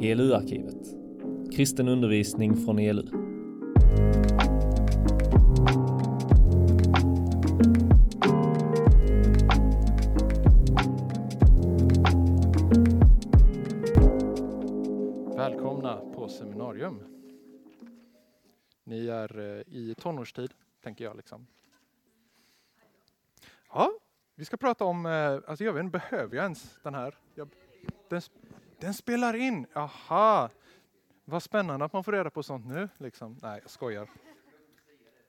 ELU-arkivet. Kristen undervisning från ELU. Välkomna på seminarium. Ni är eh, i tonårstid, tänker jag. Liksom. Ja, vi ska prata om, eh, alltså jag vet inte, behöver jag ens den här? Jag, den, den spelar in, aha! Vad spännande att man får reda på sånt nu. Liksom. Nej, jag skojar.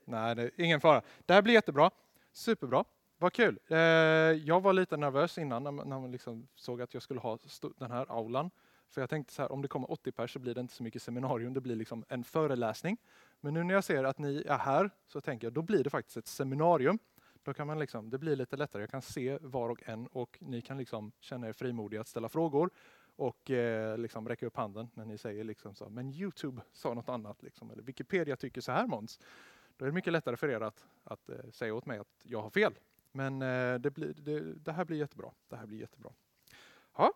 Nej, det är ingen fara. Det här blir jättebra. Superbra. Vad kul. Eh, jag var lite nervös innan när man, när man liksom såg att jag skulle ha den här aulan. För jag tänkte så här, om det kommer 80 pers så blir det inte så mycket seminarium, det blir liksom en föreläsning. Men nu när jag ser att ni är här så tänker jag, då blir det faktiskt ett seminarium. Då kan man liksom, det blir lite lättare, jag kan se var och en och ni kan liksom känna er frimodiga att ställa frågor och eh, liksom räcka upp handen när ni säger liksom så, men Youtube sa något annat, liksom, eller Wikipedia tycker så här Måns. Då är det mycket lättare för er att, att eh, säga åt mig att jag har fel. Men eh, det, blir, det, det här blir jättebra. Det här blir jättebra. Ja.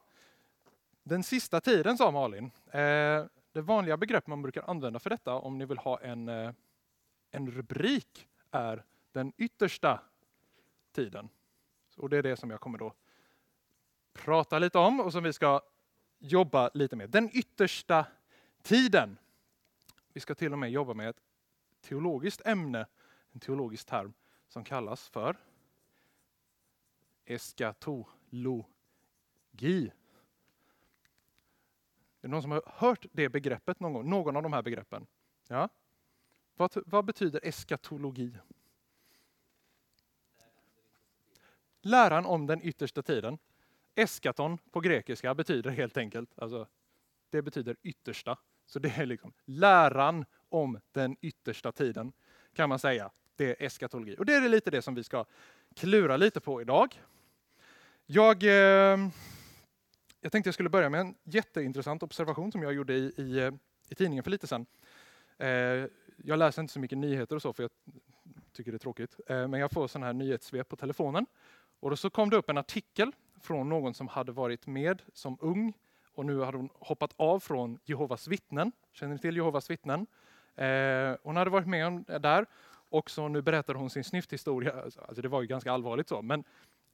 Den sista tiden sa Malin. Eh, det vanliga begrepp man brukar använda för detta om ni vill ha en, eh, en rubrik är den yttersta tiden. Och det är det som jag kommer då prata lite om och som vi ska jobba lite med. Den yttersta tiden. Vi ska till och med jobba med ett teologiskt ämne, en teologisk term som kallas för eskatologi. Är det någon som har hört det begreppet någon gång? Någon av de här begreppen? Ja? Vad, vad betyder eskatologi? Läran om den yttersta tiden. Eskaton på grekiska betyder helt enkelt, alltså, det betyder yttersta. Så det är liksom läran om den yttersta tiden kan man säga. Det är eskatologi. Och det är lite det som vi ska klura lite på idag. Jag, eh, jag tänkte jag skulle börja med en jätteintressant observation som jag gjorde i, i, i tidningen för lite sedan. Eh, jag läser inte så mycket nyheter och så för jag tycker det är tråkigt. Eh, men jag får sån här nyhetssvep på telefonen. Och då så kom det upp en artikel från någon som hade varit med som ung och nu hade hon hoppat av från Jehovas vittnen. Känner ni till Jehovas vittnen? Eh, hon hade varit med om det där och så nu berättar hon sin snyfthistoria. Alltså, alltså det var ju ganska allvarligt så, men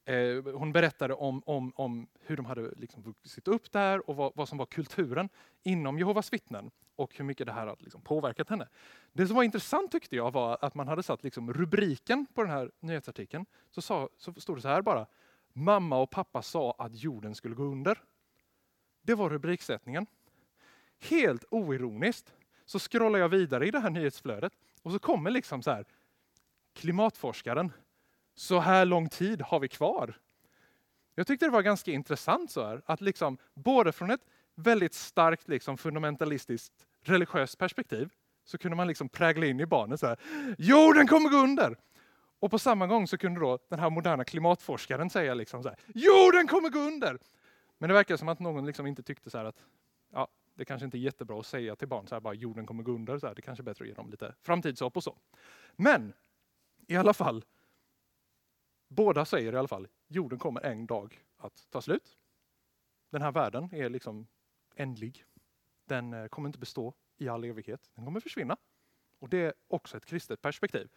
eh, hon berättade om, om, om hur de hade liksom vuxit upp där och vad, vad som var kulturen inom Jehovas vittnen och hur mycket det här hade liksom påverkat henne. Det som var intressant tyckte jag var att man hade satt liksom rubriken på den här nyhetsartikeln. Så, sa, så stod det så här bara. Mamma och pappa sa att jorden skulle gå under. Det var rubriksättningen. Helt oironiskt så scrollar jag vidare i det här nyhetsflödet och så kommer liksom så här klimatforskaren. Så här lång tid har vi kvar. Jag tyckte det var ganska intressant så här att liksom både från ett väldigt starkt liksom fundamentalistiskt religiöst perspektiv så kunde man liksom prägla in i barnen så här. Jorden kommer gå under! Och på samma gång så kunde då den här moderna klimatforskaren säga liksom så här. Jorden kommer gå under! Men det verkar som att någon liksom inte tyckte så här att ja, det kanske inte är jättebra att säga till barn så här bara jorden kommer gå under. Så här, det kanske är bättre att ge dem lite framtidshopp och så. Men i alla fall, båda säger i alla fall jorden kommer en dag att ta slut. Den här världen är liksom ändlig. Den eh, kommer inte bestå i all evighet. Den kommer försvinna. Och det är också ett kristet perspektiv.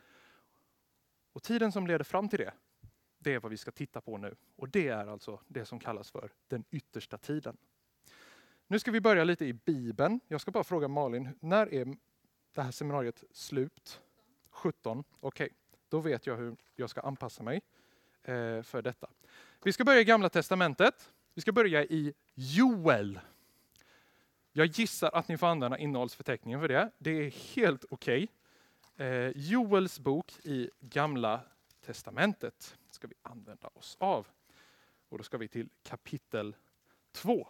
Och tiden som leder fram till det, det är vad vi ska titta på nu. Och det är alltså det som kallas för den yttersta tiden. Nu ska vi börja lite i Bibeln. Jag ska bara fråga Malin, när är det här seminariet slut? 17. Okej, okay. då vet jag hur jag ska anpassa mig eh, för detta. Vi ska börja i Gamla Testamentet. Vi ska börja i Joel. Jag gissar att ni får använda innehållsförteckningen för det. Det är helt okej. Okay. Eh, Joels bok i Gamla Testamentet ska vi använda oss av. Och då ska vi till kapitel 2.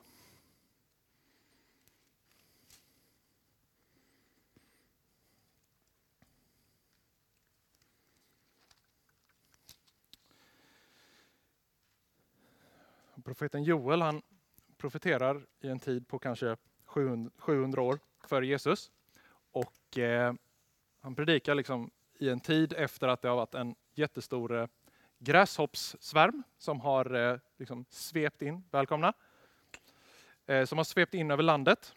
Profeten Joel han profeterar i en tid på kanske 700 år före Jesus. Och eh, han predikar liksom i en tid efter att det har varit en jättestor eh, gräshoppssvärm som har eh, liksom svept in, välkomna, eh, som har svept in över landet.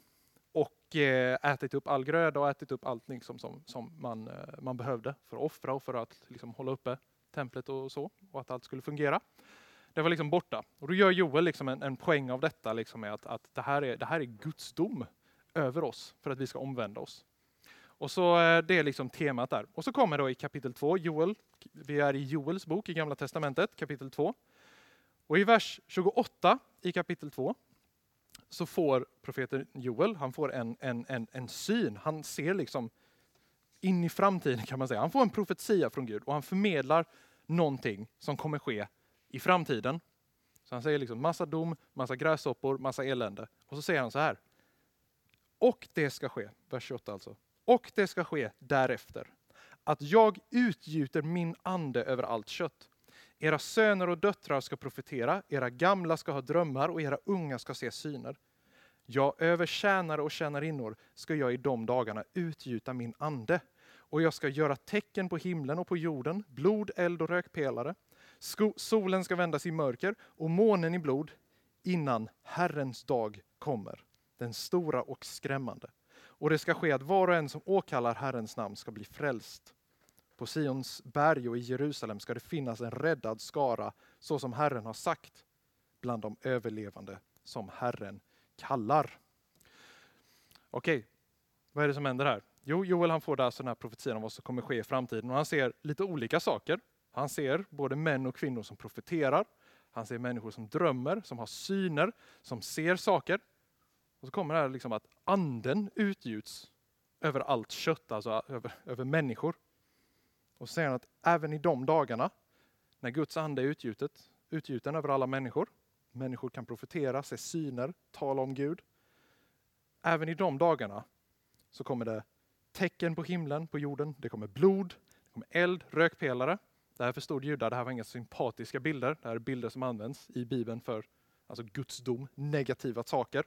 och ätit upp all gröda och ätit upp allt liksom som, som man, man behövde för att offra och för att liksom hålla uppe templet och så, och att allt skulle fungera. Det var liksom borta. Och då gör Joel liksom en, en poäng av detta, liksom med att, att det, här är, det här är Guds dom över oss för att vi ska omvända oss. Och så eh, Det är liksom temat där. Och så kommer då i kapitel 2, Joel, vi är i Joels bok i Gamla Testamentet, kapitel 2. Och i vers 28 i kapitel 2 så får profeten Joel, han får en, en, en, en syn. Han ser liksom in i framtiden kan man säga. Han får en profetia från Gud och han förmedlar någonting som kommer ske i framtiden. Så han säger liksom massa dom, massa gräshoppor, massa elände. Och så säger han så här. Och det ska ske, vers 28 alltså. Och det ska ske därefter. Att jag utgjuter min ande över allt kött. Era söner och döttrar ska profetera, era gamla ska ha drömmar och era unga ska se syner. Ja, över tjänare och tjänarinnor ska jag i de dagarna utgjuta min ande. Och jag ska göra tecken på himlen och på jorden, blod, eld och rökpelare. solen ska vändas i mörker och månen i blod innan Herrens dag kommer, den stora och skrämmande. Och det ska ske att var och en som åkallar Herrens namn ska bli frälst. På Sions berg och i Jerusalem ska det finnas en räddad skara, så som Herren har sagt, bland de överlevande som Herren kallar. Okej, vad är det som händer här? Jo, Joel han får alltså den här profetian om vad som kommer ske i framtiden och han ser lite olika saker. Han ser både män och kvinnor som profeterar. Han ser människor som drömmer, som har syner, som ser saker. Och så kommer det här liksom att anden utgjuts över allt kött, alltså över, över människor. Och så säger han att även i de dagarna, när Guds ande är utgjutet, utgjuten över alla människor, människor kan profetera, se syner, tala om Gud. Även i de dagarna så kommer det tecken på himlen, på jorden, det kommer blod, det kommer eld, rökpelare. Det här förstod judar, det här var inga sympatiska bilder, det här är bilder som används i Bibeln för alltså Guds dom, negativa saker.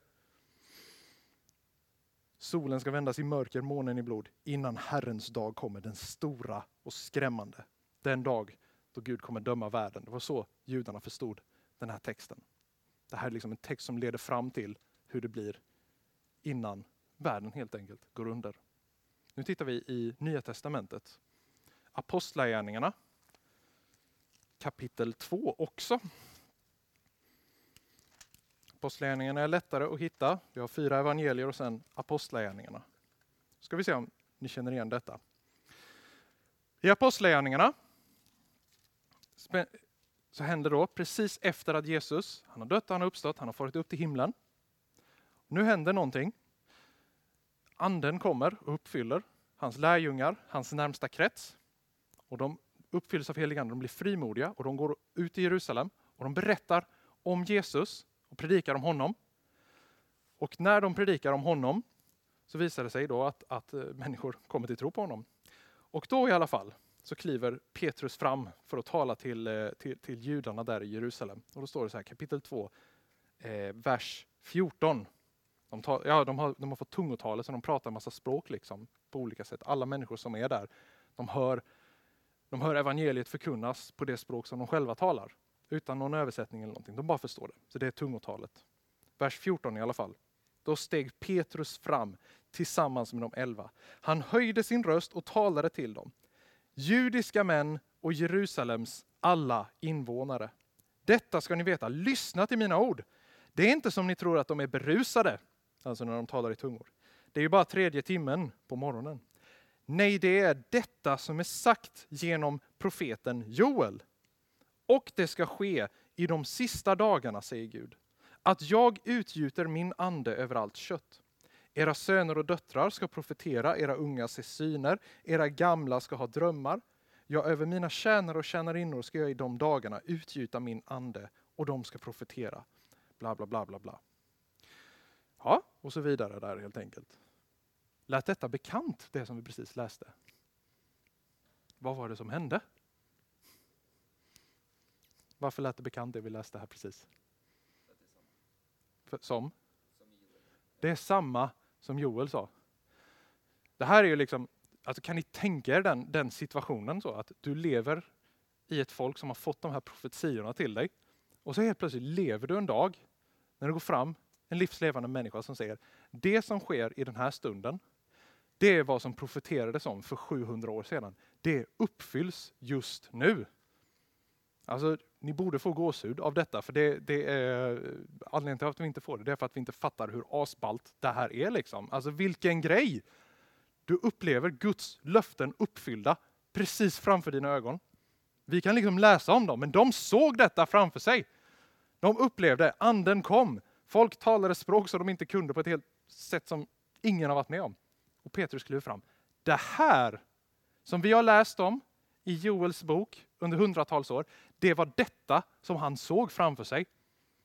Solen ska vändas i mörker, månen i blod, innan Herrens dag kommer, den stora och skrämmande. Den dag då Gud kommer döma världen. Det var så judarna förstod den här texten. Det här är liksom en text som leder fram till hur det blir innan världen helt enkelt går under. Nu tittar vi i Nya Testamentet. Apostlagärningarna kapitel 2 också. Apostlagärningarna är lättare att hitta. Vi har fyra evangelier och sen Apostlagärningarna. Ska vi se om ni känner igen detta. I Apostlagärningarna så händer då precis efter att Jesus, han har dött, han har uppstått, han har farit upp till himlen. Nu händer någonting. Anden kommer och uppfyller hans lärjungar, hans närmsta krets. Och de uppfylls av helig ande, de blir frimodiga och de går ut i Jerusalem och de berättar om Jesus och predikar om honom. Och när de predikar om honom så visar det sig då att, att eh, människor kommer till tro på honom. Och då i alla fall så kliver Petrus fram för att tala till, eh, till, till judarna där i Jerusalem. Och då står det så här, kapitel 2, eh, vers 14. De, ta, ja, de, har, de har fått tungotalet så de pratar en massa språk liksom, på olika sätt. Alla människor som är där, de hör, de hör evangeliet förkunnas på det språk som de själva talar. Utan någon översättning eller någonting. De bara förstår det. Så det är tungotalet. Vers 14 i alla fall. Då steg Petrus fram tillsammans med de elva. Han höjde sin röst och talade till dem. Judiska män och Jerusalems alla invånare. Detta ska ni veta, lyssna till mina ord. Det är inte som ni tror att de är berusade, alltså när de talar i tungor. Det är ju bara tredje timmen på morgonen. Nej, det är detta som är sagt genom profeten Joel. Och det ska ske i de sista dagarna, säger Gud, att jag utgjuter min ande över allt kött. Era söner och döttrar ska profetera, era unga se syner, era gamla ska ha drömmar. Ja, över mina tjänare och tjänarinnor ska jag i de dagarna utgjuta min ande och de ska profetera. Bla, bla, bla, bla, bla. Ja, och så vidare där helt enkelt. Lät detta bekant, det som vi precis läste? Vad var det som hände? Varför lät det bekant det vi läste här precis? Som? Det är samma som Joel sa. Det här är ju liksom, alltså kan ni tänka er den, den situationen så att du lever i ett folk som har fått de här profetiorna till dig och så helt plötsligt lever du en dag när det går fram en livslevande människa som säger det som sker i den här stunden, det är vad som profeterades om för 700 år sedan. Det uppfylls just nu. Alltså, ni borde få gåshud av detta, för det, det är anledningen till att vi inte får det, det är för att vi inte fattar hur asballt det här är. Liksom. Alltså vilken grej! Du upplever Guds löften uppfyllda precis framför dina ögon. Vi kan liksom läsa om dem, men de såg detta framför sig. De upplevde, anden kom, folk talade språk som de inte kunde på ett helt sätt som ingen har varit med om. Och Petrus kliver fram. Det här som vi har läst om i Joels bok under hundratals år, det var detta som han såg framför sig.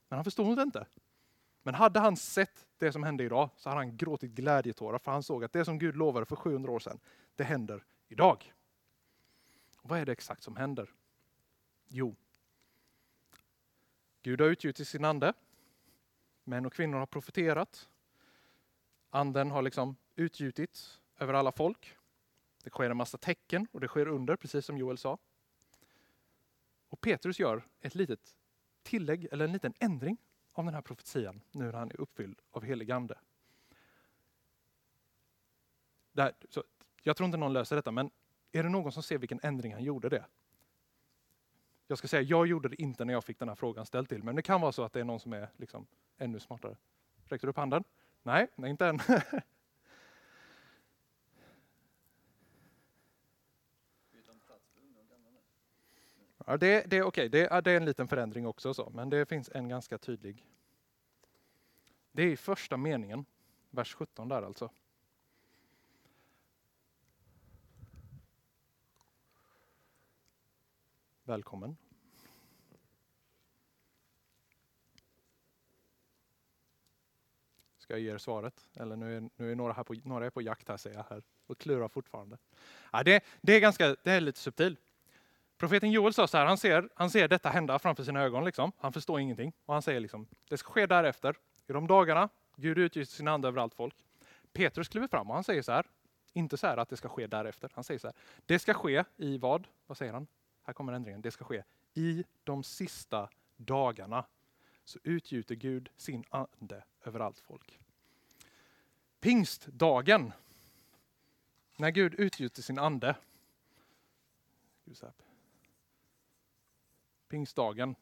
Men han förstod det inte. Men hade han sett det som hände idag så hade han gråtit glädjetårar för han såg att det som Gud lovade för 700 år sedan, det händer idag. Och vad är det exakt som händer? Jo, Gud har utgjutit sin ande. Män och kvinnor har profeterat. Anden har liksom utgjutits över alla folk. Det sker en massa tecken och det sker under, precis som Joel sa. Och Petrus gör ett litet tillägg, eller en liten ändring av den här profetian nu när han är uppfylld av helig ande. Här, så, jag tror inte någon löser detta, men är det någon som ser vilken ändring han gjorde det? Jag ska säga, jag gjorde det inte när jag fick den här frågan ställd till men det kan vara så att det är någon som är liksom ännu smartare. Räckte du upp handen? Nej, nej inte än. Ja, det, det är okej, det, det, är en liten förändring också, så, men det finns en ganska tydlig. Det är i första meningen, vers 17 där alltså. Välkommen. Ska jag ge er svaret? Eller nu är, nu är några, här på, några är på jakt här, säger jag här, och klurar fortfarande. Ja, det, det, är ganska, det är lite subtilt. Profeten Joel sa så här, han ser, han ser detta hända framför sina ögon. Liksom. Han förstår ingenting. Och han säger liksom, det ska ske därefter. I de dagarna, Gud utgjuter sin ande över allt folk. Petrus kliver fram och han säger så här, inte så här att det ska ske därefter. Han säger så här, det ska ske i vad? Vad säger han? Här kommer ändringen. Det ska ske i de sista dagarna. Så utgjuter Gud sin ande över allt folk. Pingstdagen, när Gud utgjuter sin ande, pingstdagen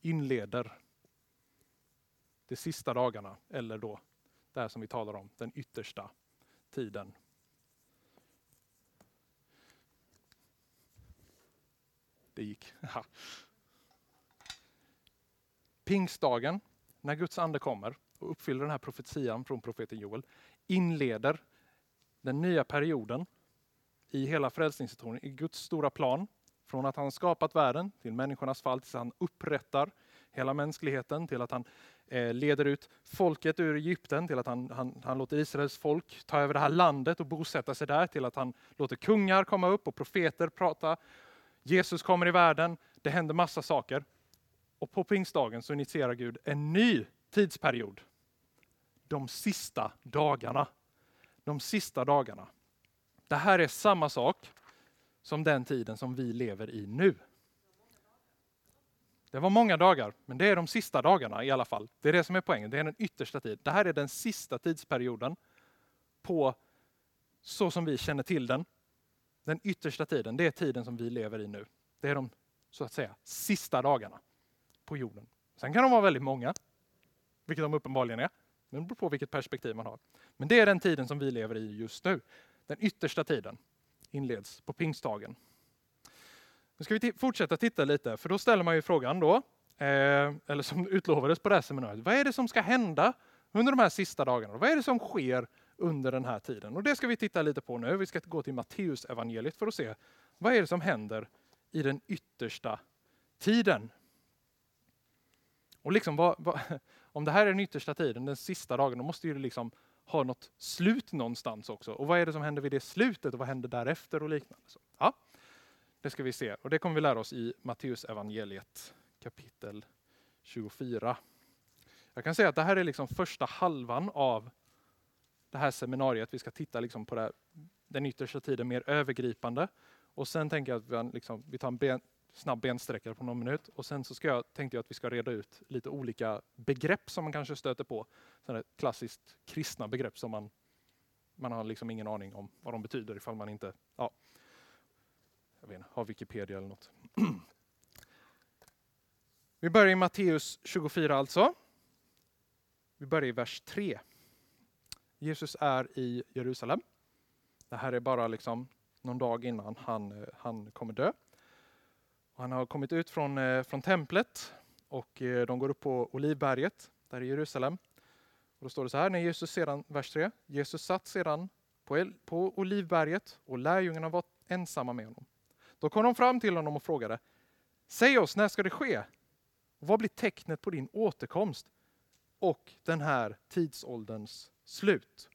inleder de sista dagarna, eller då det här som vi talar om, den yttersta tiden. Det gick. Pingstdagen, när Guds ande kommer och uppfyller den här profetian från profeten Joel, inleder den nya perioden i hela frälsningshistorien, i Guds stora plan från att han skapat världen till människornas fall, tills han upprättar hela mänskligheten, till att han eh, leder ut folket ur Egypten, till att han, han, han låter Israels folk ta över det här landet och bosätta sig där, till att han låter kungar komma upp och profeter prata. Jesus kommer i världen, det händer massa saker. Och på pingstdagen så initierar Gud en ny tidsperiod. De sista dagarna. De sista dagarna. Det här är samma sak som den tiden som vi lever i nu. Det var många dagar, men det är de sista dagarna i alla fall. Det är det som är poängen, det är den yttersta tiden. Det här är den sista tidsperioden på så som vi känner till den. Den yttersta tiden, det är tiden som vi lever i nu. Det är de så att säga sista dagarna på jorden. Sen kan de vara väldigt många, vilket de uppenbarligen är. Men det beror på vilket perspektiv man har. Men det är den tiden som vi lever i just nu. Den yttersta tiden inleds på pingstdagen. Nu ska vi fortsätta titta lite, för då ställer man ju frågan då, eh, eller som utlovades på det här seminariet, vad är det som ska hända under de här sista dagarna? Vad är det som sker under den här tiden? Och det ska vi titta lite på nu. Vi ska gå till Matteus evangeliet för att se vad är det som händer i den yttersta tiden. Och liksom vad, vad, om det här är den yttersta tiden, den sista dagen, då måste ju liksom har något slut någonstans också. Och vad är det som händer vid det slutet och vad händer därefter och liknande. Så, ja, det ska vi se och det kommer vi lära oss i Matteus evangeliet kapitel 24. Jag kan säga att det här är liksom första halvan av det här seminariet. Vi ska titta liksom på här, den yttersta tiden mer övergripande. Och sen tänker jag att vi, liksom, vi tar en snabb bensträckare på någon minut. Och sen så ska jag, tänkte jag att vi ska reda ut lite olika begrepp som man kanske stöter på. Sådana klassiskt kristna begrepp som man, man har liksom ingen aning om vad de betyder ifall man inte ja, jag vet inte, har Wikipedia eller något. Vi börjar i Matteus 24 alltså. Vi börjar i vers 3. Jesus är i Jerusalem. Det här är bara liksom någon dag innan han, eh, han kommer dö. Han har kommit ut från, eh, från templet och eh, de går upp på Olivberget där i Jerusalem. Och då står det så här, när Jesus sedan, vers 3, Jesus satt sedan på, på Olivberget och lärjungarna var ensamma med honom. Då kom de fram till honom och frågade, säg oss, när ska det ske? Vad blir tecknet på din återkomst och den här tidsålderns slut?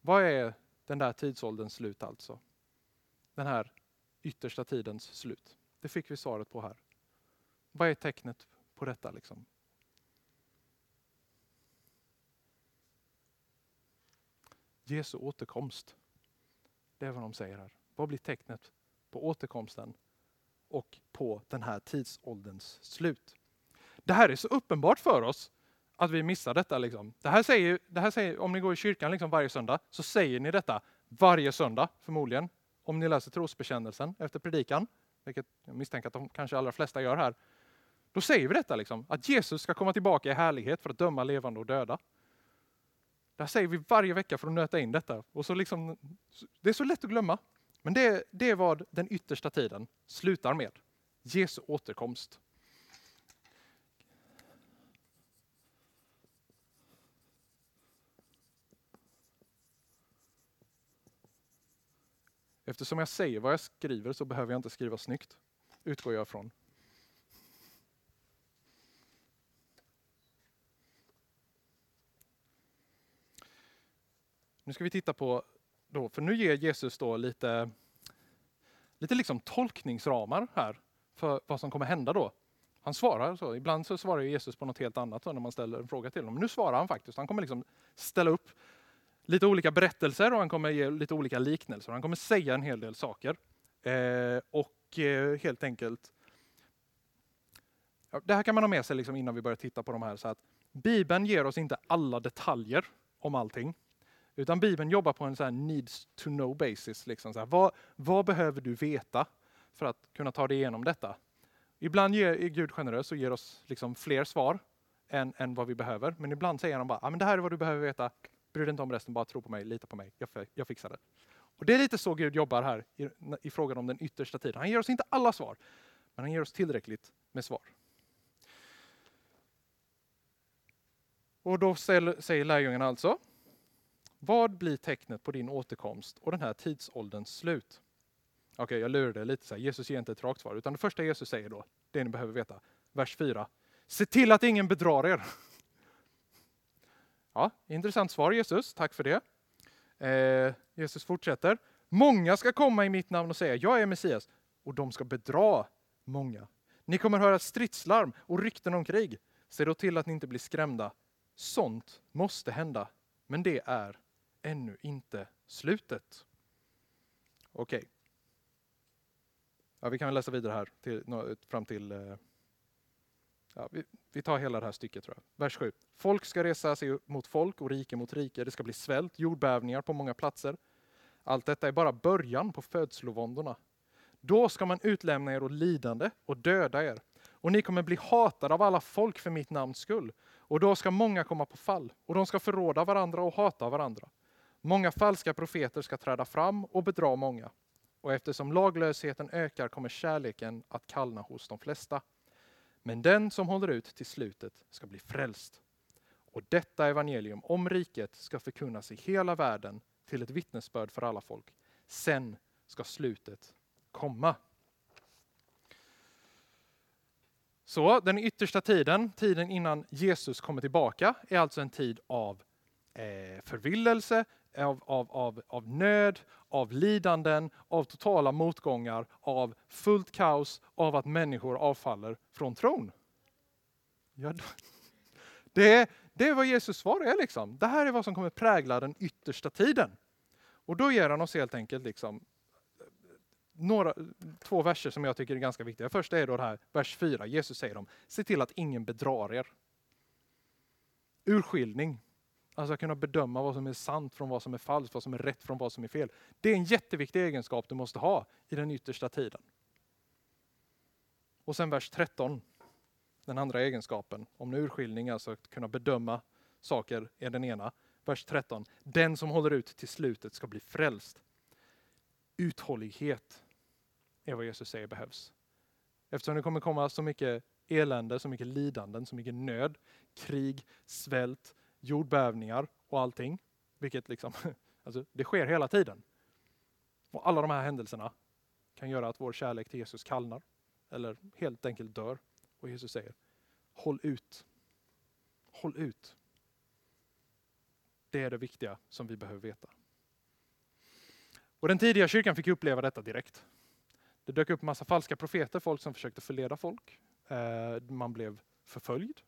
Vad är den där tidsålderns slut alltså? Den här yttersta tidens slut. Det fick vi svaret på här. Vad är tecknet på detta? Liksom? Jesu återkomst. Det är vad de säger här. Vad blir tecknet på återkomsten och på den här tidsålderns slut? Det här är så uppenbart för oss att vi missar detta. Liksom. Det här säger, det här säger, om ni går i kyrkan liksom varje söndag så säger ni detta varje söndag förmodligen. Om ni läser trosbekännelsen efter predikan, vilket jag misstänker att de kanske allra flesta gör här. Då säger vi detta, liksom, att Jesus ska komma tillbaka i härlighet för att döma levande och döda. Det här säger vi varje vecka för att nöta in detta. Och så liksom, det är så lätt att glömma. Men det, det är vad den yttersta tiden slutar med. Jesu återkomst. Eftersom jag säger vad jag skriver så behöver jag inte skriva snyggt, utgår jag från. Nu ska vi titta på, då, för nu ger Jesus då lite, lite liksom tolkningsramar här för vad som kommer hända då. Han svarar så, ibland så svarar Jesus på något helt annat när man ställer en fråga till honom. Men nu svarar han faktiskt, han kommer liksom ställa upp lite olika berättelser och han kommer ge lite olika liknelser. Han kommer säga en hel del saker. Eh, och eh, helt enkelt, ja, det här kan man ha med sig liksom innan vi börjar titta på de här. Så att Bibeln ger oss inte alla detaljer om allting. Utan Bibeln jobbar på en så needs to know basis. Liksom så här, vad, vad behöver du veta för att kunna ta dig igenom detta? Ibland ger, är Gud generös och ger oss liksom fler svar än, än vad vi behöver. Men ibland säger han bara, ah, men det här är vad du behöver veta. Bry dig inte om resten, bara tro på mig, lita på mig. Jag, jag fixar det. Och Det är lite så Gud jobbar här i, i frågan om den yttersta tiden. Han ger oss inte alla svar, men han ger oss tillräckligt med svar. Och då säger lärjungarna alltså, vad blir tecknet på din återkomst och den här tidsålderns slut? Okej, okay, jag lurade lite. Så här. Jesus ger inte ett rakt svar, utan det första Jesus säger då, det ni behöver veta, vers 4. Se till att ingen bedrar er. Ja, intressant svar Jesus, tack för det. Eh, Jesus fortsätter. Många ska komma i mitt namn och säga, jag är Messias, och de ska bedra många. Ni kommer höra stridslarm och rykten om krig. Se då till att ni inte blir skrämda. Sånt måste hända, men det är ännu inte slutet. Okej. Okay. Ja, vi kan läsa vidare här till, fram till eh, Ja, vi, vi, tar hela det här stycket. tror jag. Vers 7. Folk ska resa sig mot folk och rike mot rike. Det ska bli svält, jordbävningar på många platser. Allt detta är bara början på födslovåndorna. Då ska man utlämna er åt lidande och döda er. Och ni kommer bli hatade av alla folk för mitt namns skull. Och då ska många komma på fall, och de ska förråda varandra och hata varandra. Många falska profeter ska träda fram och bedra många. Och eftersom laglösheten ökar kommer kärleken att kallna hos de flesta. Men den som håller ut till slutet ska bli frälst. Och detta evangelium om riket ska förkunnas i hela världen till ett vittnesbörd för alla folk. Sen ska slutet komma. Så den yttersta tiden, tiden innan Jesus kommer tillbaka, är alltså en tid av eh, förvillelse, av, av, av, av nöd, av lidanden, av totala motgångar, av fullt kaos, av att människor avfaller från tron. Ja, det, det är vad Jesus svar är. Liksom. Det här är vad som kommer prägla den yttersta tiden. Och då ger han oss helt enkelt liksom några, två verser som jag tycker är ganska viktiga. Första är då det här, vers 4. Jesus säger dem, se till att ingen bedrar er. Urskiljning, alltså att kunna bedöma vad som är sant från vad som är falskt, vad som är rätt från vad som är fel. Det är en jätteviktig egenskap du måste ha i den yttersta tiden. Och sen vers 13, den andra egenskapen, om urskiljning, alltså att kunna bedöma saker, är den ena. Vers 13, den som håller ut till slutet ska bli frälst. Uthållighet är vad Jesus säger behövs. Eftersom det kommer komma så mycket elände, så mycket lidanden, så mycket nöd, krig, svält, jordbävningar och allting. Vilket liksom, alltså det sker hela tiden. Och alla de här händelserna kan göra att vår kärlek till Jesus kallnar. Eller helt enkelt dör. Och Jesus säger, håll ut. Håll ut. Det är det viktiga som vi behöver veta. Och den tidiga kyrkan fick uppleva detta direkt. Det dök upp massa falska profeter, folk som försökte förleda folk. Eh, man blev förföljd.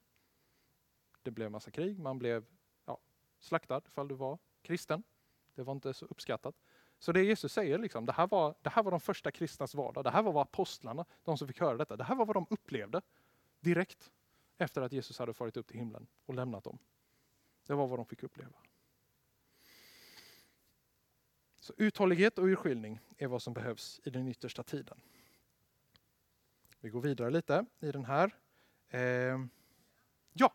Det blev massa krig, man blev ja, slaktad ifall du var kristen. Det var inte så uppskattat. Så det Jesus säger, liksom, det, här var, det här var de första kristnas vardag. Det här var vad apostlarna, de som fick höra detta, det här var vad de upplevde direkt efter att Jesus hade farit upp till himlen och lämnat dem. Det var vad de fick uppleva. Så uthållighet och urskiljning är vad som behövs i den yttersta tiden. Vi går vidare lite i den här. Eh, ja.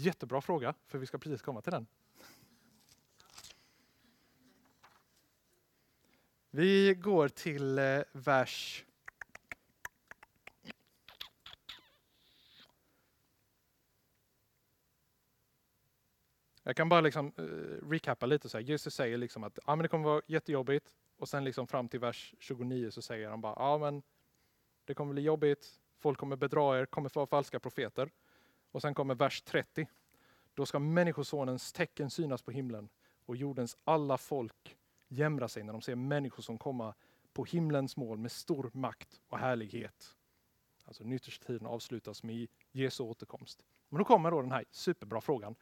Jättebra fråga, för vi ska precis komma till den. Vi går till eh, vers Jag kan bara liksom, eh, recappa lite. Så här. Jesus säger liksom att ah, men det kommer vara jättejobbigt och sen liksom fram till vers 29 så säger han bara ja ah, men det kommer bli jobbigt, folk kommer bedra er, kommer vara falska profeter. Och sen kommer vers 30. Då ska Människosonens tecken synas på himlen och jordens alla folk jämra sig när de ser människor som kommer på himlens mål med stor makt och härlighet. Alltså den yttersta tiden avslutas med Jesu återkomst. Men då kommer då den här superbra frågan.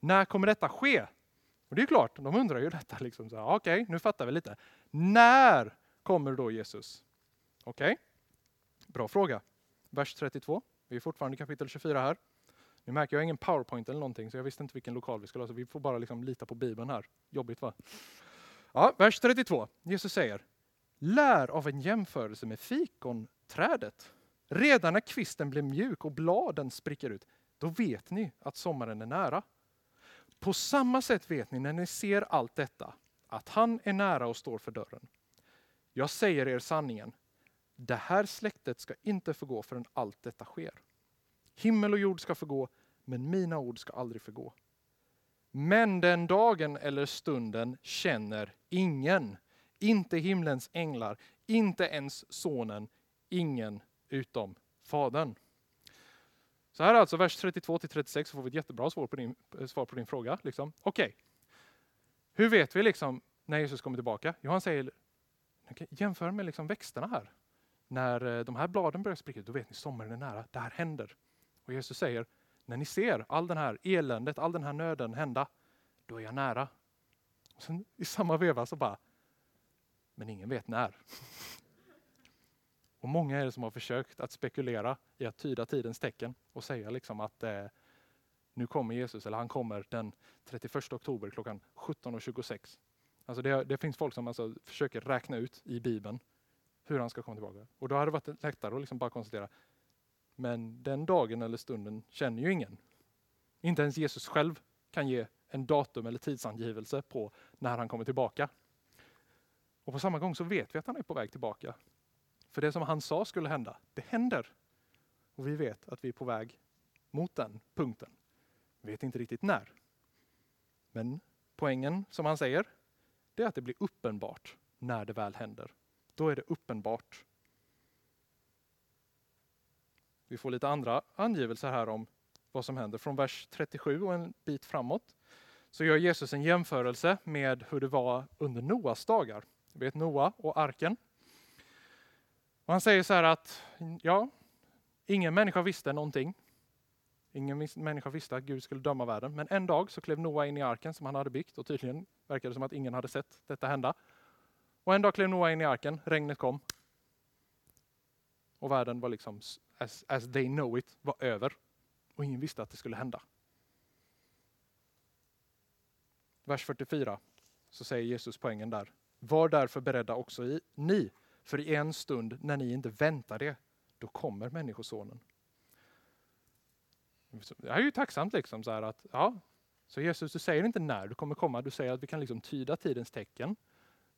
När kommer detta ske? Och det är klart, de undrar ju detta. Liksom Okej, okay, nu fattar vi lite. När kommer då Jesus? Okej, okay. bra fråga. Vers 32. Vi är fortfarande i kapitel 24 här. Nu märker jag ingen powerpoint eller någonting, så jag visste inte vilken lokal vi skulle ha, så vi får bara liksom lita på Bibeln här. Jobbigt va? Ja, vers 32. Jesus säger, lär av en jämförelse med fikonträdet. Redan när kvisten blir mjuk och bladen spricker ut, då vet ni att sommaren är nära. På samma sätt vet ni när ni ser allt detta, att han är nära och står för dörren. Jag säger er sanningen, det här släktet ska inte förgå förrän allt detta sker. Himmel och jord ska förgå, men mina ord ska aldrig förgå. Men den dagen eller stunden känner ingen, inte himlens änglar, inte ens sonen, ingen utom Fadern. Så här är alltså vers 32 till 36 så får vi ett jättebra svar på din, eh, svar på din fråga. Liksom. Okej, okay. hur vet vi liksom när Jesus kommer tillbaka? Jo, han säger, jämför med liksom växterna här. När eh, de här bladen börjar spricka, då vet ni sommaren är nära. Det här händer. Och Jesus säger, när ni ser all den här eländet, all den här nöden hända, då är jag nära. Och sen I samma veva så bara, men ingen vet när. Och många är det som har försökt att spekulera i att tyda tidens tecken och säga liksom att eh, nu kommer Jesus, eller han kommer den 31 oktober klockan 17.26. Alltså det, det, finns folk som alltså försöker räkna ut i Bibeln hur han ska komma tillbaka. Och då hade det varit lättare att liksom bara konstatera, men den dagen eller stunden känner ju ingen. Inte ens Jesus själv kan ge en datum eller tidsangivelse på när han kommer tillbaka. Och på samma gång så vet vi att han är på väg tillbaka. För det som han sa skulle hända, det händer. Och vi vet att vi är på väg mot den punkten. Vi vet inte riktigt när. Men poängen, som han säger, det är att det blir uppenbart när det väl händer. Då är det uppenbart. Vi får lite andra angivelser här om vad som händer. Från vers 37 och en bit framåt så gör Jesus en jämförelse med hur det var under Noas dagar. Du vet Noa och arken. Och han säger så här att, ja, ingen människa visste någonting. Ingen människa visste att Gud skulle döma världen. Men en dag så klev Noa in i arken som han hade byggt och tydligen verkade det som att ingen hade sett detta hända. Och en dag klev Noa in i arken, regnet kom. Och världen var liksom, as, as they know it, var över. Och ingen visste att det skulle hända. Vers 44 så säger Jesus poängen där. Var därför beredda också i, ni, för i en stund när ni inte väntar det, då kommer Människosonen. Det är ju tacksamt liksom så här att, ja, så Jesus du säger inte när du kommer komma, du säger att vi kan liksom tyda tidens tecken.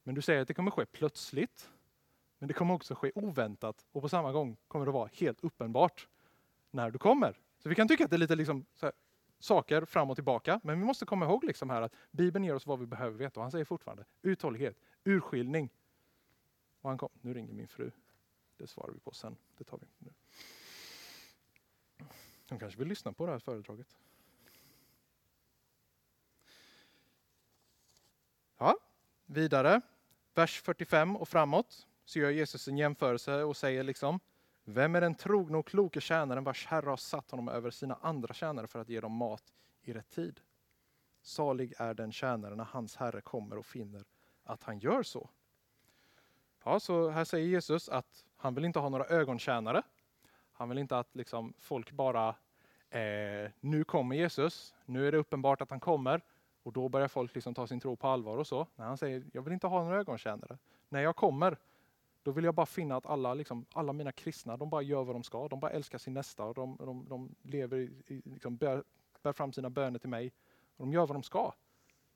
Men du säger att det kommer ske plötsligt. Men det kommer också ske oväntat och på samma gång kommer det vara helt uppenbart när du kommer. Så vi kan tycka att det är lite liksom här, saker fram och tillbaka, men vi måste komma ihåg liksom här att Bibeln ger oss vad vi behöver veta. Och han säger fortfarande uthållighet, urskiljning. Och han kom, nu ringer min fru. Det svarar vi på sen. Det tar vi nu. De kanske vill lyssna på det här föredraget. Ja, vidare. Vers 45 och framåt så gör Jesus en jämförelse och säger liksom Vem är den trogna och kloke tjänaren vars herre har satt honom över sina andra tjänare för att ge dem mat i rätt tid? Salig är den tjänare när hans herre kommer och finner att han gör så. Ja, så här säger Jesus att han vill inte ha några ögontjänare. Han vill inte att liksom folk bara, eh, nu kommer Jesus, nu är det uppenbart att han kommer och då börjar folk liksom ta sin tro på allvar och så. Nej, han säger, jag vill inte ha några ögontjänare. När jag kommer, då vill jag bara finna att alla, liksom, alla mina kristna, de bara gör vad de ska. De bara älskar sin nästa och de, de, de lever i, liksom, bär, bär fram sina böner till mig. Och de gör vad de ska.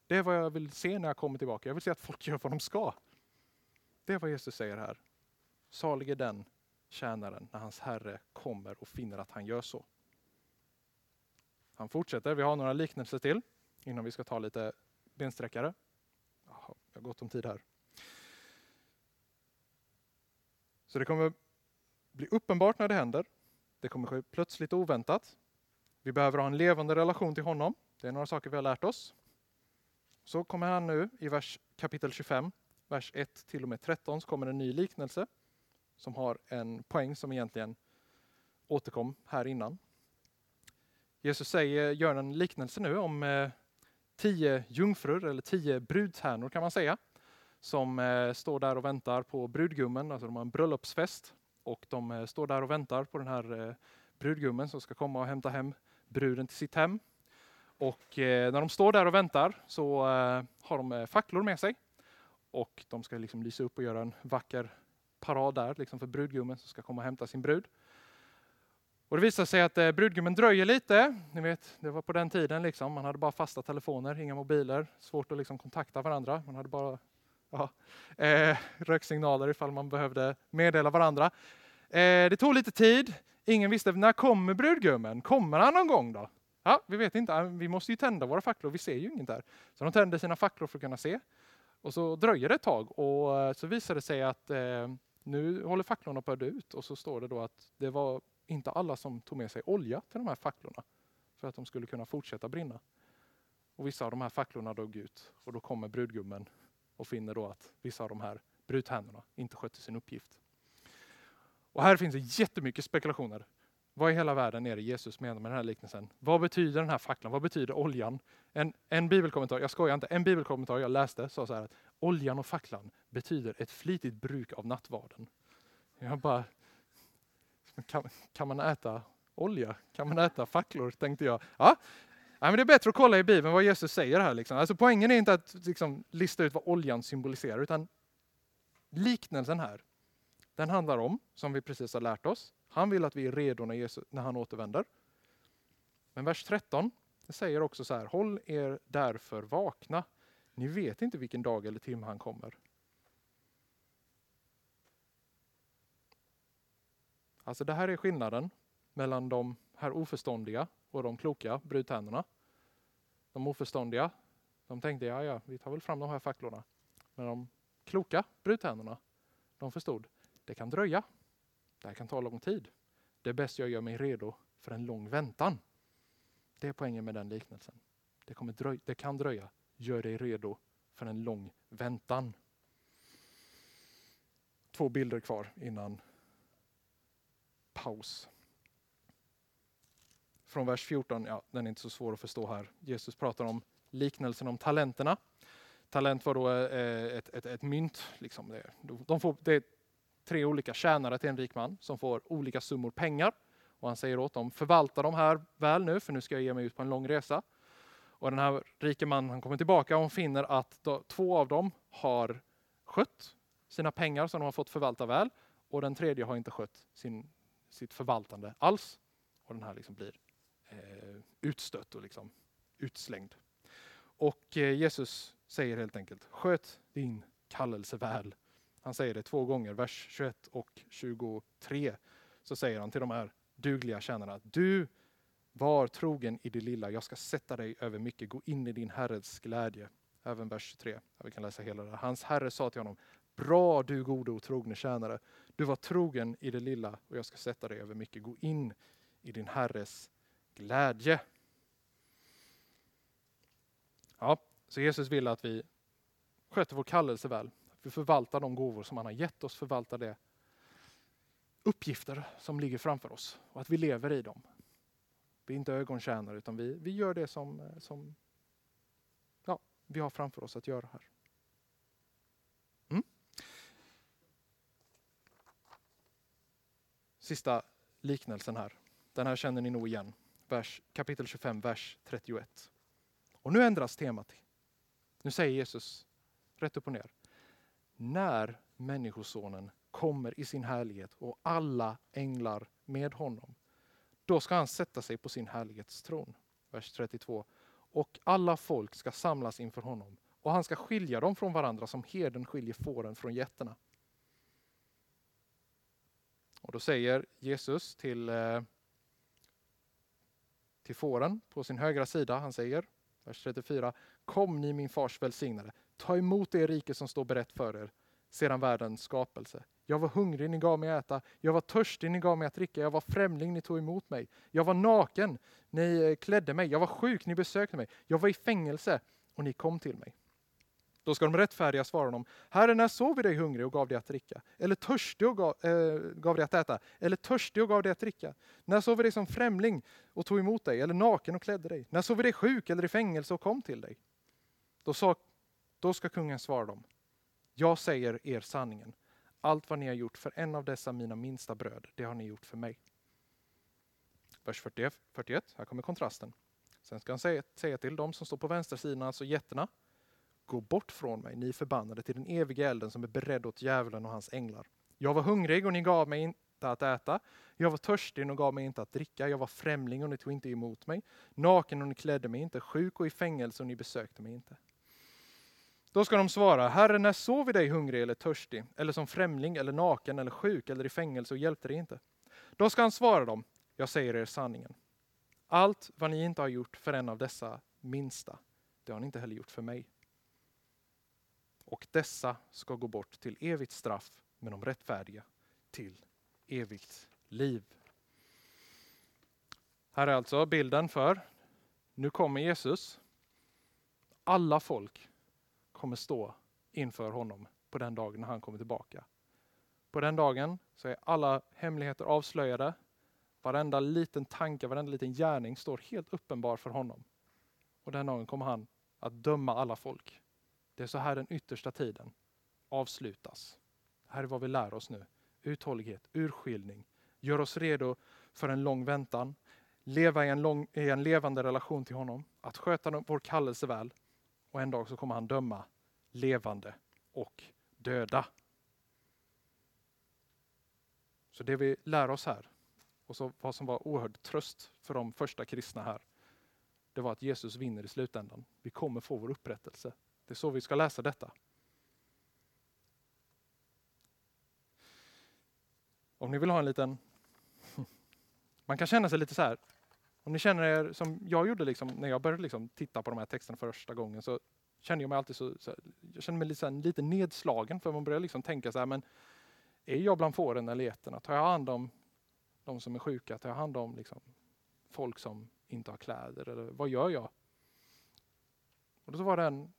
Det är vad jag vill se när jag kommer tillbaka. Jag vill se att folk gör vad de ska. Det är vad Jesus säger här. Salig är den tjänaren när hans herre kommer och finner att han gör så. Han fortsätter, vi har några liknelser till innan vi ska ta lite bensträckare. Jaha, jag har gott om tid här. Så det kommer bli uppenbart när det händer. Det kommer ske plötsligt och oväntat. Vi behöver ha en levande relation till honom. Det är några saker vi har lärt oss. Så kommer han nu i vers kapitel 25, vers 1 till och med 13, så kommer en ny liknelse som har en poäng som egentligen återkom här innan. Jesus säger, gör en liknelse nu om eh, tio jungfrur, eller tio brudtärnor kan man säga, som eh, står där och väntar på brudgummen, alltså de har en bröllopsfest. Och de eh, står där och väntar på den här eh, brudgummen som ska komma och hämta hem bruden till sitt hem. Och eh, när de står där och väntar så eh, har de facklor med sig. Och de ska liksom lysa upp och göra en vacker parad där liksom för brudgummen som ska komma och hämta sin brud. Och det visar sig att eh, brudgummen dröjer lite. Ni vet, det var på den tiden. Liksom. Man hade bara fasta telefoner, inga mobiler. Svårt att liksom kontakta varandra. Man hade bara ja, eh, röksignaler ifall man behövde meddela varandra. Eh, det tog lite tid. Ingen visste när kommer brudgummen? Kommer han någon gång då? Ja, vi vet inte. Äh, vi måste ju tända våra facklor. Vi ser ju inget där. Så de tände sina facklor för att kunna se. Och så dröjer det ett tag och eh, så visar det sig att eh, nu håller facklorna på att dö ut och så står det då att det var inte alla som tog med sig olja till de här facklorna för att de skulle kunna fortsätta brinna. Och vissa av de här facklorna dog ut och då kommer brudgummen och finner då att vissa av de här bruthänderna inte skötte sin uppgift. Och här finns det jättemycket spekulationer. Vad i hela världen är det Jesus menar med den här liknelsen? Vad betyder den här facklan? Vad betyder oljan? En, en bibelkommentar, jag skojar inte, en bibelkommentar jag läste sa så här att oljan och facklan betyder ett flitigt bruk av nattvarden. Jag bara, kan, kan man äta olja? Kan man äta facklor? Tänkte jag. Ja, Ja, men det är bättre att kolla i Bibeln vad Jesus säger här. Liksom. Alltså, poängen är inte att liksom, lista ut vad oljan symboliserar, utan liknelsen här, den handlar om, som vi precis har lärt oss, han vill att vi är redo när, Jesus, när han återvänder. Men vers 13 säger också så här, håll er därför vakna. Ni vet inte vilken dag eller timme han kommer. Alltså det här är skillnaden mellan de här oförståndiga och de kloka brudtänderna. De oförståndiga, de tänkte ja, ja, vi tar väl fram de här facklorna. Men de kloka brudtänderna, de förstod, det kan dröja. Det här kan ta lång tid. Det är bäst jag gör mig redo för en lång väntan. Det är poängen med den liknelsen. Det, kommer det kan dröja. Gör dig redo för en lång väntan. Två bilder kvar innan paus. Från vers 14, ja den är inte så svår att förstå här. Jesus pratar om liknelsen om talenterna. Talent var då eh, eh, ett, ett, ett mynt. Liksom. De får, det är tre olika tjänare till en rik man som får olika summor pengar. Och han säger åt dem, förvalta de här väl nu för nu ska jag ge mig ut på en lång resa. Och den här rike mannen han kommer tillbaka och finner att då, två av dem har skött sina pengar som de har fått förvalta väl. Och den tredje har inte skött sin, sitt förvaltande alls. Och den här liksom blir Eh, utstött och liksom utslängd. Och eh, Jesus säger helt enkelt, sköt din kallelse väl. Han säger det två gånger, vers 21 och 23. Så säger han till de här dugliga tjänarna, du var trogen i det lilla, jag ska sätta dig över mycket, gå in i din Herres glädje. Även vers 23, vi kan läsa hela det. Hans herre sa till honom, bra du gode och trogne tjänare, du var trogen i det lilla och jag ska sätta dig över mycket, gå in i din Herres glädje. Ja, så Jesus vill att vi sköter vår kallelse väl. Att vi förvaltar de gåvor som han har gett oss, förvaltar de uppgifter som ligger framför oss och att vi lever i dem. Vi är inte ögontjänare utan vi, vi gör det som, eh, som ja, vi har framför oss att göra här. Mm. Sista liknelsen här. Den här känner ni nog igen. Vers, kapitel 25, vers 31. Och nu ändras temat. Nu säger Jesus rätt upp och ner. När Människosonen kommer i sin härlighet och alla änglar med honom. Då ska han sätta sig på sin härlighetstron. Vers 32. Och alla folk ska samlas inför honom och han ska skilja dem från varandra som herden skiljer fåren från getterna. Och då säger Jesus till, eh, till fåren på sin högra sida, han säger, vers 34, Kom ni min fars välsignade, ta emot det rike som står berett för er sedan världens skapelse. Jag var hungrig, ni gav mig att äta. Jag var törstig, ni gav mig att dricka. Jag var främling, ni tog emot mig. Jag var naken, ni eh, klädde mig. Jag var sjuk, ni besökte mig. Jag var i fängelse och ni kom till mig. Då ska de rättfärdiga svara honom, Herre när såg vi dig hungrig och gav dig att dricka? Eller törstig och gav, äh, eh, gav dig att äta? Eller törstig och gav dig att dricka? När såg vi dig som främling och tog emot dig? Eller naken och klädde dig? När såg vi dig sjuk eller i fängelse och kom till dig? Då, sa, då ska kungen svara dem, jag säger er sanningen. Allt vad ni har gjort för en av dessa mina minsta bröder, det har ni gjort för mig. Vers 41, här kommer kontrasten. Sen ska han säga, säga till dem som står på vänstersidan, alltså jätterna. Gå bort från mig, ni förbannade, till den eviga elden som är beredd åt djävulen och hans änglar. Jag var hungrig och ni gav mig inte att äta. Jag var törstig och gav mig inte att dricka. Jag var främling och ni tog inte emot mig. Naken och ni klädde mig inte. Sjuk och i fängelse och ni besökte mig inte. Då ska de svara, Herre när såg vi dig hungrig eller törstig, eller som främling, eller naken, eller sjuk, eller i fängelse och hjälpte dig inte? Då ska han svara dem, jag säger er sanningen. Allt vad ni inte har gjort för en av dessa minsta, det har ni inte heller gjort för mig. Och dessa ska gå bort till evigt straff, men de rättfärdiga till evigt liv. Här är alltså bilden för, nu kommer Jesus. Alla folk kommer stå inför honom på den dagen när han kommer tillbaka. På den dagen så är alla hemligheter avslöjade. Varenda liten tanke, varenda liten gärning står helt uppenbar för honom. Och den dagen kommer han att döma alla folk. Det är så här den yttersta tiden avslutas. Det här är vad vi lär oss nu. Uthållighet, urskiljning, gör oss redo för en lång väntan, leva i en, lång, i en levande relation till honom, att sköta vår kallelse väl och en dag så kommer han döma levande och döda. Så det vi lär oss här, och så vad som var oerhörd tröst för de första kristna här, det var att Jesus vinner i slutändan. Vi kommer få vår upprättelse. Det är så vi ska läsa detta. Om ni vill ha en liten... Man kan känna sig lite så här, om ni känner er som jag gjorde liksom, när jag började liksom titta på de här texterna första gången så kände jag mig alltid så, så jag kände mig lite, så lite nedslagen för man börjar liksom tänka så här, men är jag bland fåren eller getterna? Tar jag hand om de som är sjuka? Tar jag hand om liksom folk som inte har kläder? Eller vad gör jag? Och då var det en,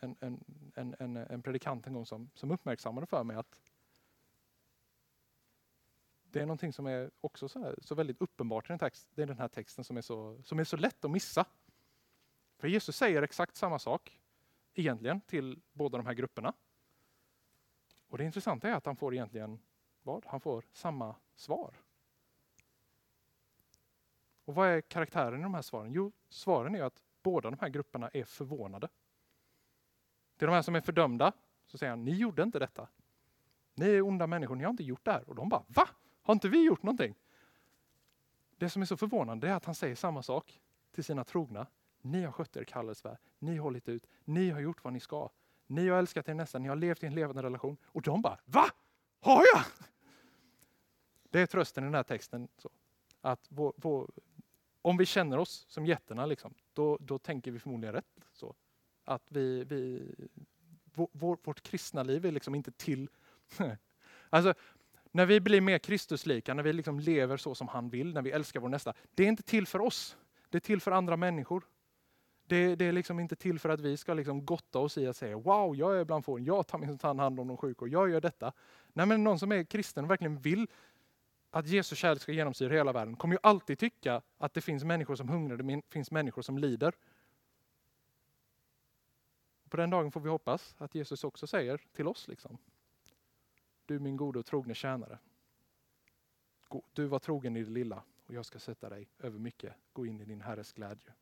en, en, en, en, en predikant en gång som, som uppmärksammade för mig att det är någonting som är också så, här, så väldigt uppenbart i den, text, det är den här texten som är, så, som är så lätt att missa. För Jesus säger exakt samma sak egentligen till båda de här grupperna. Och det intressanta är att han får egentligen vad? Han får samma svar. Och vad är karaktären i de här svaren? Jo, svaren är att båda de här grupperna är förvånade. Till de här som är fördömda så säger han, ni gjorde inte detta. Ni är onda människor, ni har inte gjort det här. Och de bara, va? Har inte vi gjort någonting? Det som är så förvånande är att han säger samma sak till sina trogna. Ni har skött er kallelse, ni har hållit ut, ni har gjort vad ni ska. Ni har älskat er nästa. ni har levt i en levande relation. Och de bara, va? Har jag? Det är trösten i den här texten. Så. Att vår, vår, om vi känner oss som jätterna, liksom, då, då tänker vi förmodligen rätt. Att vi, vi, vår, vårt kristna liv är liksom inte till... alltså, när vi blir mer Kristuslika, när vi liksom lever så som han vill, när vi älskar vår nästa. Det är inte till för oss. Det är till för andra människor. Det, det är liksom inte till för att vi ska liksom gotta oss i att säga wow, jag är bland fåren, jag tar min hand om de sjuka och jag gör detta. Nej, men någon som är kristen och verkligen vill att Jesu kärlek ska genomsyra hela världen kommer ju alltid tycka att det finns människor som hungrar, det finns människor som lider. På den dagen får vi hoppas att Jesus också säger till oss, liksom, du min gode och trogne tjänare. Du var trogen i det lilla och jag ska sätta dig över mycket. Gå in i din Herres glädje.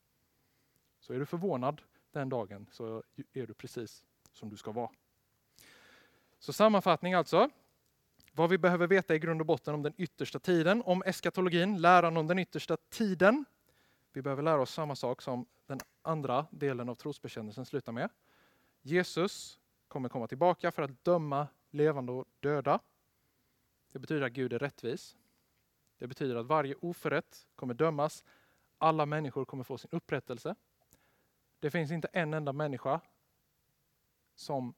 Så är du förvånad den dagen så är du precis som du ska vara. Så sammanfattning alltså. Vad vi behöver veta i grund och botten om den yttersta tiden, om eskatologin, läran om den yttersta tiden. Vi behöver lära oss samma sak som den andra delen av trosbekännelsen slutar med. Jesus kommer komma tillbaka för att döma levande och döda. Det betyder att Gud är rättvis. Det betyder att varje oförrätt kommer dömas. Alla människor kommer få sin upprättelse. Det finns inte en enda människa som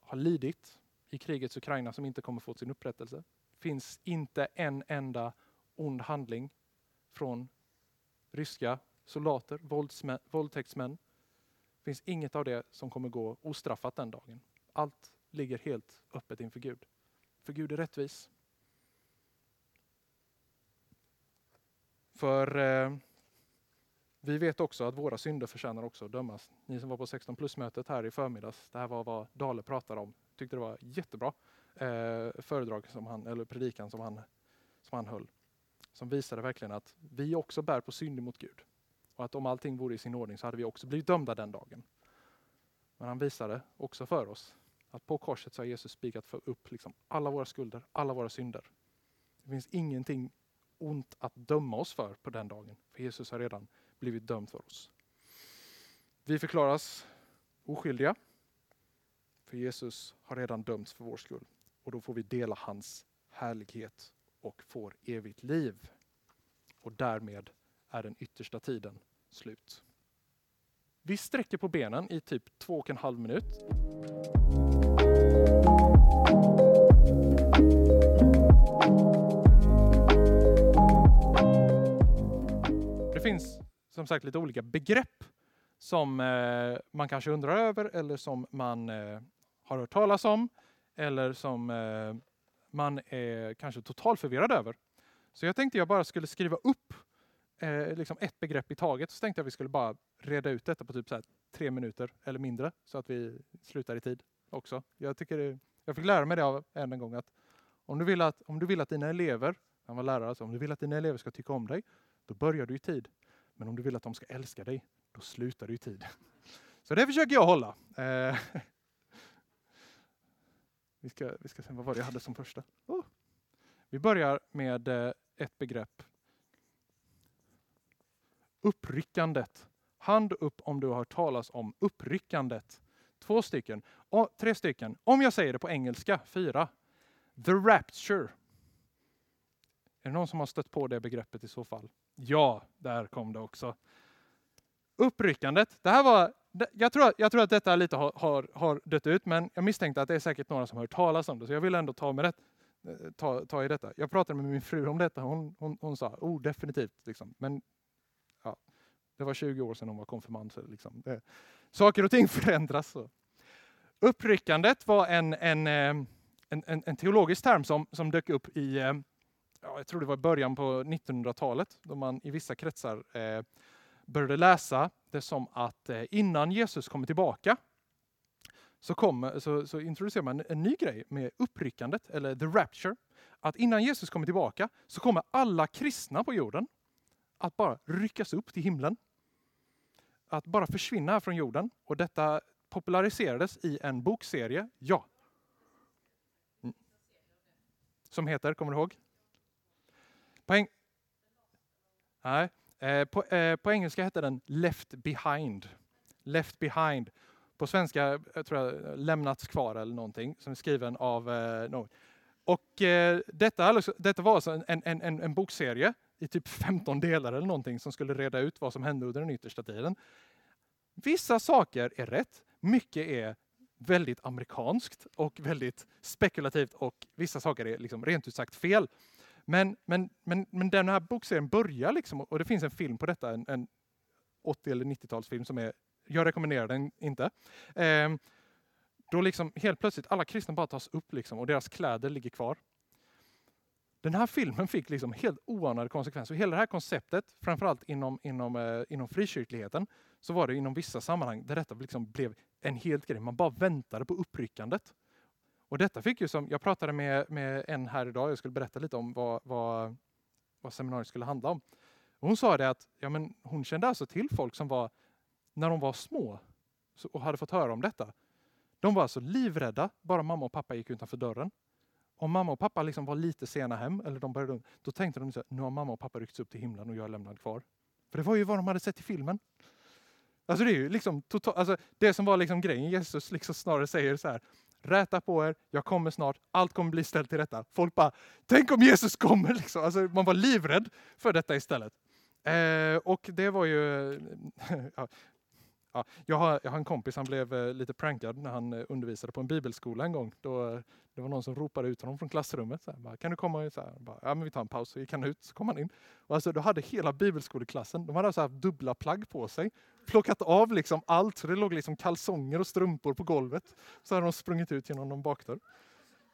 har lidit i krigets Ukraina som inte kommer få sin upprättelse. Det finns inte en enda ond handling från ryska soldater, våldtäktsmän. Det finns inget av det som kommer gå ostraffat den dagen. Allt ligger helt öppet inför Gud. För Gud är rättvis. För eh, vi vet också att våra synder förtjänar också att dömas. Ni som var på 16 plus-mötet här i förmiddags, det här var vad Dale pratade om. Tyckte det var jättebra eh, föredrag som han, eller predikan som han, som han höll. Som visade verkligen att vi också bär på synd mot Gud. Och att om allting vore i sin ordning så hade vi också blivit dömda den dagen. Men han visade också för oss att på korset så har Jesus spikat för upp liksom alla våra skulder, alla våra synder. Det finns ingenting ont att döma oss för på den dagen. För Jesus har redan blivit dömd för oss. Vi förklaras oskyldiga. För Jesus har redan dömts för vår skull. Och då får vi dela hans härlighet och får evigt liv. Och därmed är den yttersta tiden slut. Vi sträcker på benen i typ två och en halv minut. Det finns som sagt lite olika begrepp som eh, man kanske undrar över eller som man eh, har hört talas om eller som eh, man är kanske totalförvirrad över. Så jag tänkte jag bara skulle skriva upp eh, liksom ett begrepp i taget. Så tänkte jag att vi skulle bara reda ut detta på typ så tre minuter eller mindre så att vi slutar i tid också. Jag, tycker det, jag fick lära mig det av en, en gång att om du vill att, om du vill att dina elever, han var lärare, alltså, om du vill att dina elever ska tycka om dig, då börjar du i tid. Men om du vill att de ska älska dig, då slutar du i tid. Så det försöker jag hålla. Eh, vi, ska, vi ska se, vad var det jag hade som första? Oh. Vi börjar med eh, ett begrepp. Uppryckandet. Hand upp om du har hört talas om uppryckandet. Två stycken. Och, tre stycken. Om jag säger det på engelska, fyra. The Rapture. Är det någon som har stött på det begreppet i så fall? Ja, där kom det också. Uppryckandet. Det här var, jag, tror, jag tror att detta lite har, har, har dött ut, men jag misstänkte att det är säkert några som har hört talas om det, så jag vill ändå ta, med det, eh, ta, ta i detta. Jag pratade med min fru om detta, hon, hon, hon sa oh, definitivt. Liksom. Men det var 20 år sedan hon var konfirmand. Så liksom, det, saker och ting förändras. Så. Uppryckandet var en, en, eh, en, en, en teologisk term som, som dök upp i, eh, ja, jag tror det var början på 1900-talet, då man i vissa kretsar eh, började läsa det som att eh, innan Jesus kommer tillbaka så, kom, så, så introducerar man en ny grej med uppryckandet, eller the rapture. Att innan Jesus kommer tillbaka så kommer alla kristna på jorden att bara ryckas upp till himlen. Att bara försvinna här från jorden. Och detta populariserades i en bokserie, ja. Mm. Som heter, kommer du ihåg? På, eng Nej. Eh, på, eh, på engelska heter den Left behind. Left behind. På svenska jag tror jag Lämnats kvar eller någonting, som är skriven av eh, någon. Och eh, detta, alltså, detta var alltså en, en, en, en bokserie i typ 15 delar eller någonting som skulle reda ut vad som hände under den yttersta tiden. Vissa saker är rätt, mycket är väldigt amerikanskt och väldigt spekulativt och vissa saker är liksom rent ut sagt fel. Men, men, men, men den här bokserien börjar liksom, och det finns en film på detta, en, en 80 eller 90-talsfilm som är, jag rekommenderar den inte. Eh, då liksom helt plötsligt alla kristna bara tas upp liksom, och deras kläder ligger kvar. Den här filmen fick liksom helt oanade konsekvenser. Hela det här konceptet, framförallt inom, inom, eh, inom frikyrkligheten, så var det inom vissa sammanhang där detta liksom blev en helt grej. Man bara väntade på uppryckandet. Och detta fick ju som, jag pratade med, med en här idag, jag skulle berätta lite om vad, vad, vad seminariet skulle handla om. Och hon sa det att ja, men hon kände alltså till folk som var, när de var små och hade fått höra om detta, de var alltså livrädda bara mamma och pappa gick utanför dörren. Om mamma och pappa liksom var lite sena hem, eller de började, då tänkte de att nu har mamma och pappa ryckts upp till himlen och jag är lämnad kvar. För det var ju vad de hade sett i filmen. Alltså det är ju liksom total, alltså det som var liksom grejen, Jesus liksom snarare säger så här, räta på er, jag kommer snart, allt kommer bli ställt till rätta. Folk bara, tänk om Jesus kommer! Liksom. Alltså, man var livrädd för detta istället. Eh, och det var ju, ja, ja, jag, har, jag har en kompis, han blev eh, lite prankad när han eh, undervisade på en bibelskola en gång. Då, eh, det var någon som ropade ut honom från klassrummet. Så här, bara, kan du komma? Så här, bara, ja, men vi tar en paus. Så gick han ut, så kom han in. Och alltså, då hade hela bibelskoleklassen, de hade alltså haft dubbla plagg på sig. Plockat av liksom allt, så det låg liksom kalsonger och strumpor på golvet. Så hade de sprungit ut genom någon bakdörr.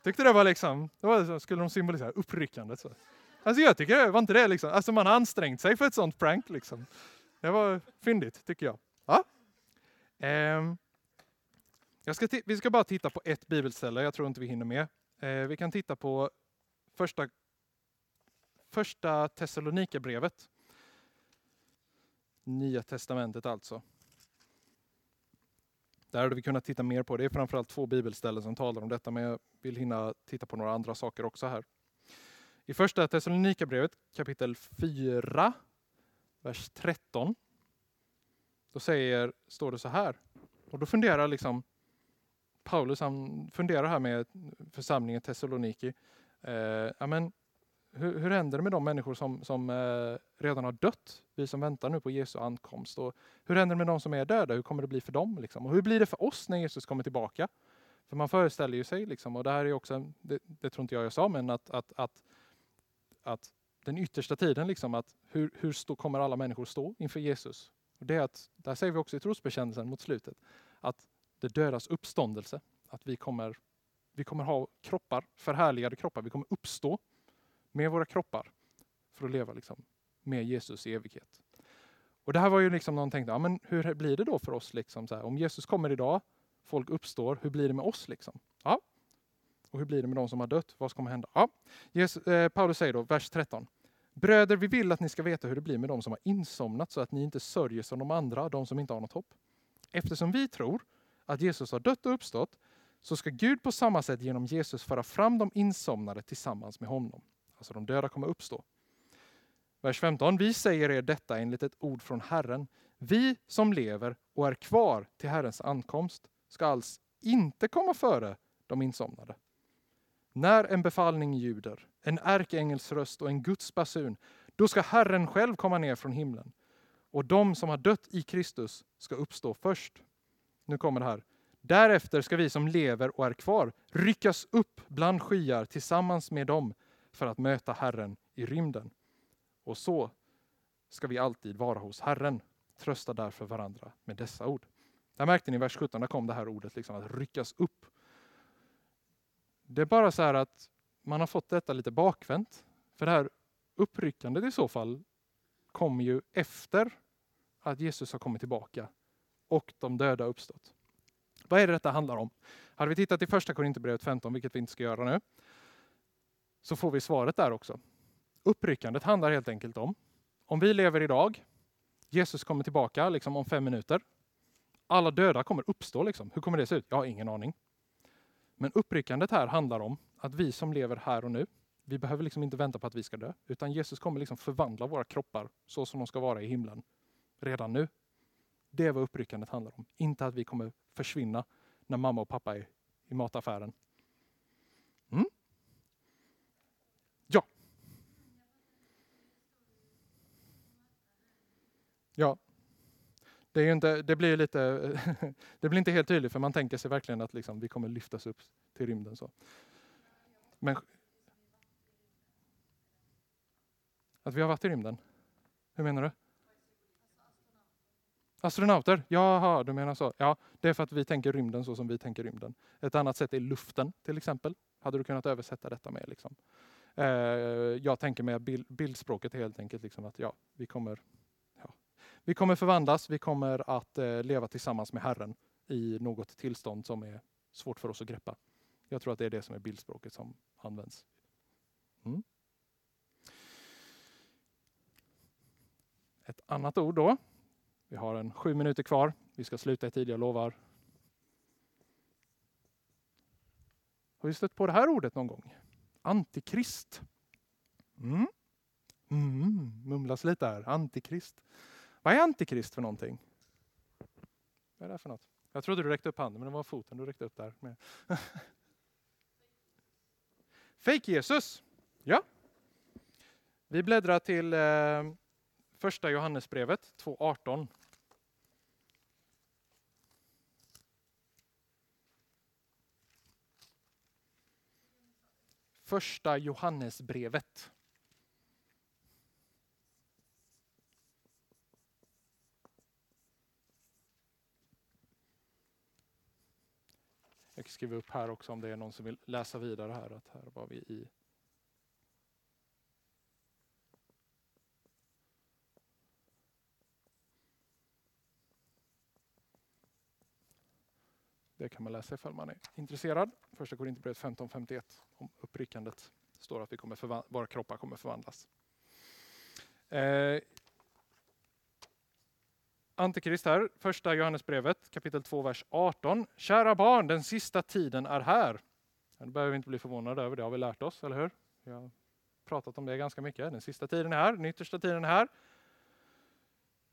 Tyckte det var liksom, det var, skulle de symbolisera uppryckandet. Så. Alltså jag tycker det var inte det liksom. Alltså man har ansträngt sig för ett sånt prank liksom. Det var fyndigt tycker jag. Ja. Ehm, jag ska vi ska bara titta på ett bibelställe, jag tror inte vi hinner med. Eh, vi kan titta på första, första Thessalonikerbrevet. Nya testamentet alltså. Där hade vi kunnat titta mer på. Det är framförallt två bibelställen som talar om detta, men jag vill hinna titta på några andra saker också här. I första Thessalonikerbrevet kapitel 4, vers 13. Då säger, står det så här. Och då funderar liksom Paulus, han funderar här med församlingen Thessaloniki. Eh, amen, hur, hur händer det med de människor som, som eh, redan har dött? Vi som väntar nu på Jesu ankomst. Och hur händer det med de som är döda? Hur kommer det bli för dem? Liksom? Och hur blir det för oss när Jesus kommer tillbaka? För man föreställer ju sig, liksom, och det här är också, det, det tror inte jag jag sa, men att, att, att, att den yttersta tiden, liksom, att hur, hur stå, kommer alla människor stå inför Jesus? Och det är att, där säger vi också i trosbekännelsen mot slutet, att det dödas uppståndelse. Att vi kommer, vi kommer ha kroppar, förhärligade kroppar. Vi kommer uppstå med våra kroppar för att leva liksom, med Jesus i evighet. Och det här var ju liksom någon tänkte, ja, men hur blir det då för oss? Liksom, så här, om Jesus kommer idag, folk uppstår, hur blir det med oss? Liksom? Ja. Och hur blir det med de som har dött? Vad kommer hända? Ja. Jesus, eh, Paulus säger då, vers 13. Bröder, vi vill att ni ska veta hur det blir med de som har insomnat så att ni inte sörjer som de andra, de som inte har något hopp. Eftersom vi tror att Jesus har dött och uppstått så ska Gud på samma sätt genom Jesus föra fram de insomnade tillsammans med honom. Alltså de döda kommer uppstå. Vers 15. Vi säger er detta enligt ett ord från Herren. Vi som lever och är kvar till Herrens ankomst ska alls inte komma före de insomnade. När en befallning ljuder, en ärkeängels röst och en Guds basun, då ska Herren själv komma ner från himlen. Och de som har dött i Kristus ska uppstå först. Nu kommer det här. Därefter ska vi som lever och är kvar ryckas upp bland skyar tillsammans med dem för att möta Herren i rymden. Och så ska vi alltid vara hos Herren. Trösta därför varandra med dessa ord. Där märkte ni i vers 17, där kom det här ordet, liksom, att ryckas upp. Det är bara så här att man har fått detta lite bakvänt. För det här uppryckandet i så fall kommer ju efter att Jesus har kommit tillbaka och de döda uppstått. Vad är det detta handlar om? Hade vi tittat i första Korinthierbrevet 15, vilket vi inte ska göra nu, så får vi svaret där också. Uppryckandet handlar helt enkelt om, om vi lever idag, Jesus kommer tillbaka liksom om fem minuter. Alla döda kommer uppstå. Liksom. Hur kommer det se ut? Jag har ingen aning. Men uppryckandet här handlar om att vi som lever här och nu, vi behöver liksom inte vänta på att vi ska dö, utan Jesus kommer liksom förvandla våra kroppar så som de ska vara i himlen redan nu. Det är vad uppryckandet handlar om. Inte att vi kommer försvinna när mamma och pappa är i mataffären. Mm? Ja. Ja. Det, är inte, det, blir lite, det blir inte helt tydligt för man tänker sig verkligen att liksom vi kommer lyftas upp till rymden. Så. Men, att vi har varit i rymden? Hur menar du? Astronauter? Jaha, du menar så. Ja, det är för att vi tänker rymden så som vi tänker rymden. Ett annat sätt är luften till exempel. Hade du kunnat översätta detta med? Liksom. Eh, jag tänker med bild, bildspråket helt enkelt liksom att ja, vi kommer, vi kommer förvandlas, vi kommer att eh, leva tillsammans med Herren i något tillstånd som är svårt för oss att greppa. Jag tror att det är det som är bildspråket som används. Mm. Ett annat ord då vi har en sju minuter kvar. Vi ska sluta i tid, jag lovar. Har vi stött på det här ordet någon gång? Antikrist. Mm. Mm, mumlas lite här. Antikrist. Vad är antikrist för någonting? Vad är det för något? Jag trodde du räckte upp handen, men det var foten du räckte upp där. Fake Jesus. Ja. Vi bläddrar till eh, första Johannesbrevet 2.18. Första Johannesbrevet. Jag skriva upp här också om det är någon som vill läsa vidare här. Att här var vi i Det kan man läsa ifall man är intresserad. Första Korinthierbrevet 15.51 om uppryckandet. Det står att vi kommer våra kroppar kommer förvandlas. Eh, Antikrist här, första Johannesbrevet kapitel 2, vers 18. Kära barn, den sista tiden är här. Det behöver vi inte bli förvånade över, det har vi lärt oss, eller hur? Vi har pratat om det ganska mycket. Den sista tiden är här, den yttersta tiden är här.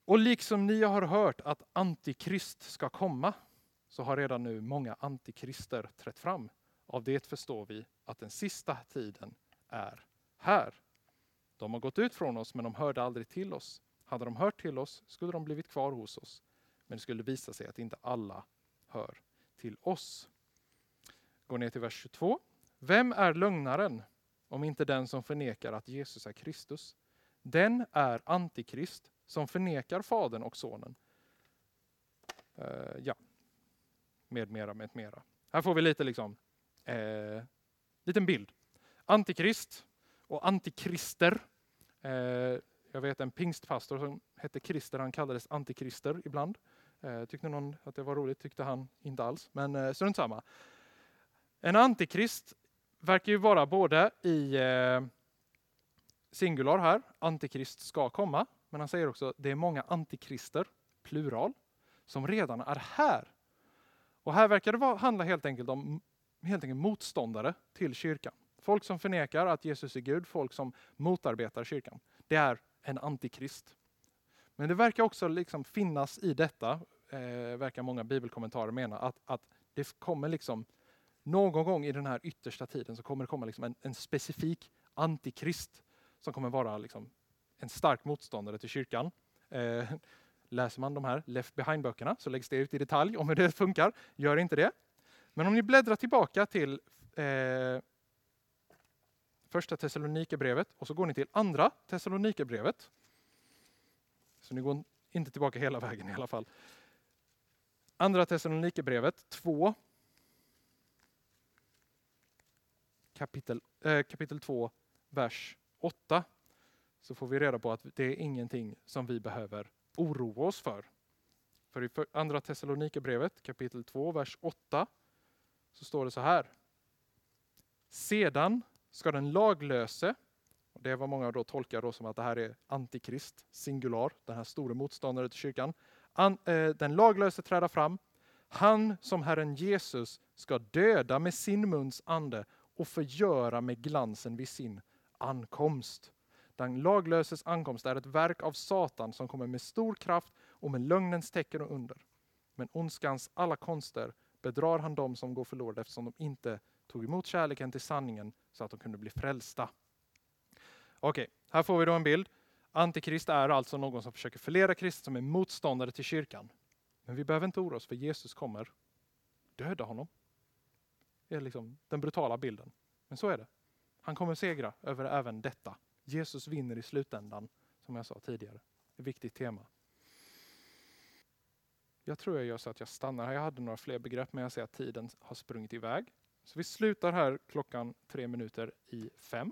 Och liksom ni har hört att Antikrist ska komma, så har redan nu många antikrister trätt fram. Av det förstår vi att den sista tiden är här. De har gått ut från oss men de hörde aldrig till oss. Hade de hört till oss skulle de blivit kvar hos oss. Men det skulle visa sig att inte alla hör till oss. Går ner till vers 22. Vem är lögnaren om inte den som förnekar att Jesus är Kristus? Den är antikrist som förnekar Fadern och Sonen. Uh, ja, med mera, med mera. Här får vi lite liksom, eh, liten bild. Antikrist och antikrister. Eh, jag vet en pingstpastor som hette Krister, han kallades antikrister ibland. Eh, tyckte någon att det var roligt, tyckte han inte alls. Men eh, strunt samma. En antikrist verkar ju vara både i eh, singular här, antikrist ska komma, men han säger också det är många antikrister, plural, som redan är här. Och här verkar det vara, handla helt enkelt om helt enkelt motståndare till kyrkan. Folk som förnekar att Jesus är Gud, folk som motarbetar kyrkan. Det är en antikrist. Men det verkar också liksom finnas i detta, eh, verkar många bibelkommentarer mena, att, att det kommer liksom någon gång i den här yttersta tiden så kommer det komma liksom en, en specifik antikrist som kommer vara liksom en stark motståndare till kyrkan. Eh, Läser man de här Left Behind-böckerna så läggs det ut i detalj om hur det funkar. Gör inte det. Men om ni bläddrar tillbaka till eh, första Thessalonikerbrevet och så går ni till andra Thessalonikerbrevet. Så ni går inte tillbaka hela vägen i alla fall. Andra Thessalonikerbrevet 2. Kapitel, äh, kapitel 2, vers 8 så får vi reda på att det är ingenting som vi behöver oroa oss för. För i andra Thessalonikerbrevet kapitel 2, vers 8 så står det så här. Sedan ska den laglöse, och det är vad många då tolkar då som att det här är antikrist, singular, den här stora motståndaren till kyrkan. An, eh, den laglöse träda fram, han som Herren Jesus ska döda med sin muns ande och förgöra med glansen vid sin ankomst. Den laglöses ankomst är ett verk av Satan som kommer med stor kraft och med lögnens tecken och under. Men ondskans alla konster bedrar han dem som går förlorade eftersom de inte tog emot kärleken till sanningen så att de kunde bli frälsta. Okej, här får vi då en bild. Antikrist är alltså någon som försöker förleda kristna som är motståndare till kyrkan. Men vi behöver inte oroa oss för Jesus kommer döda honom. Det är liksom den brutala bilden. Men så är det. Han kommer segra över även detta. Jesus vinner i slutändan, som jag sa tidigare. Ett viktigt tema. Jag tror jag gör så att jag stannar här. Jag hade några fler begrepp, men jag ser att tiden har sprungit iväg. Så vi slutar här klockan tre minuter i fem.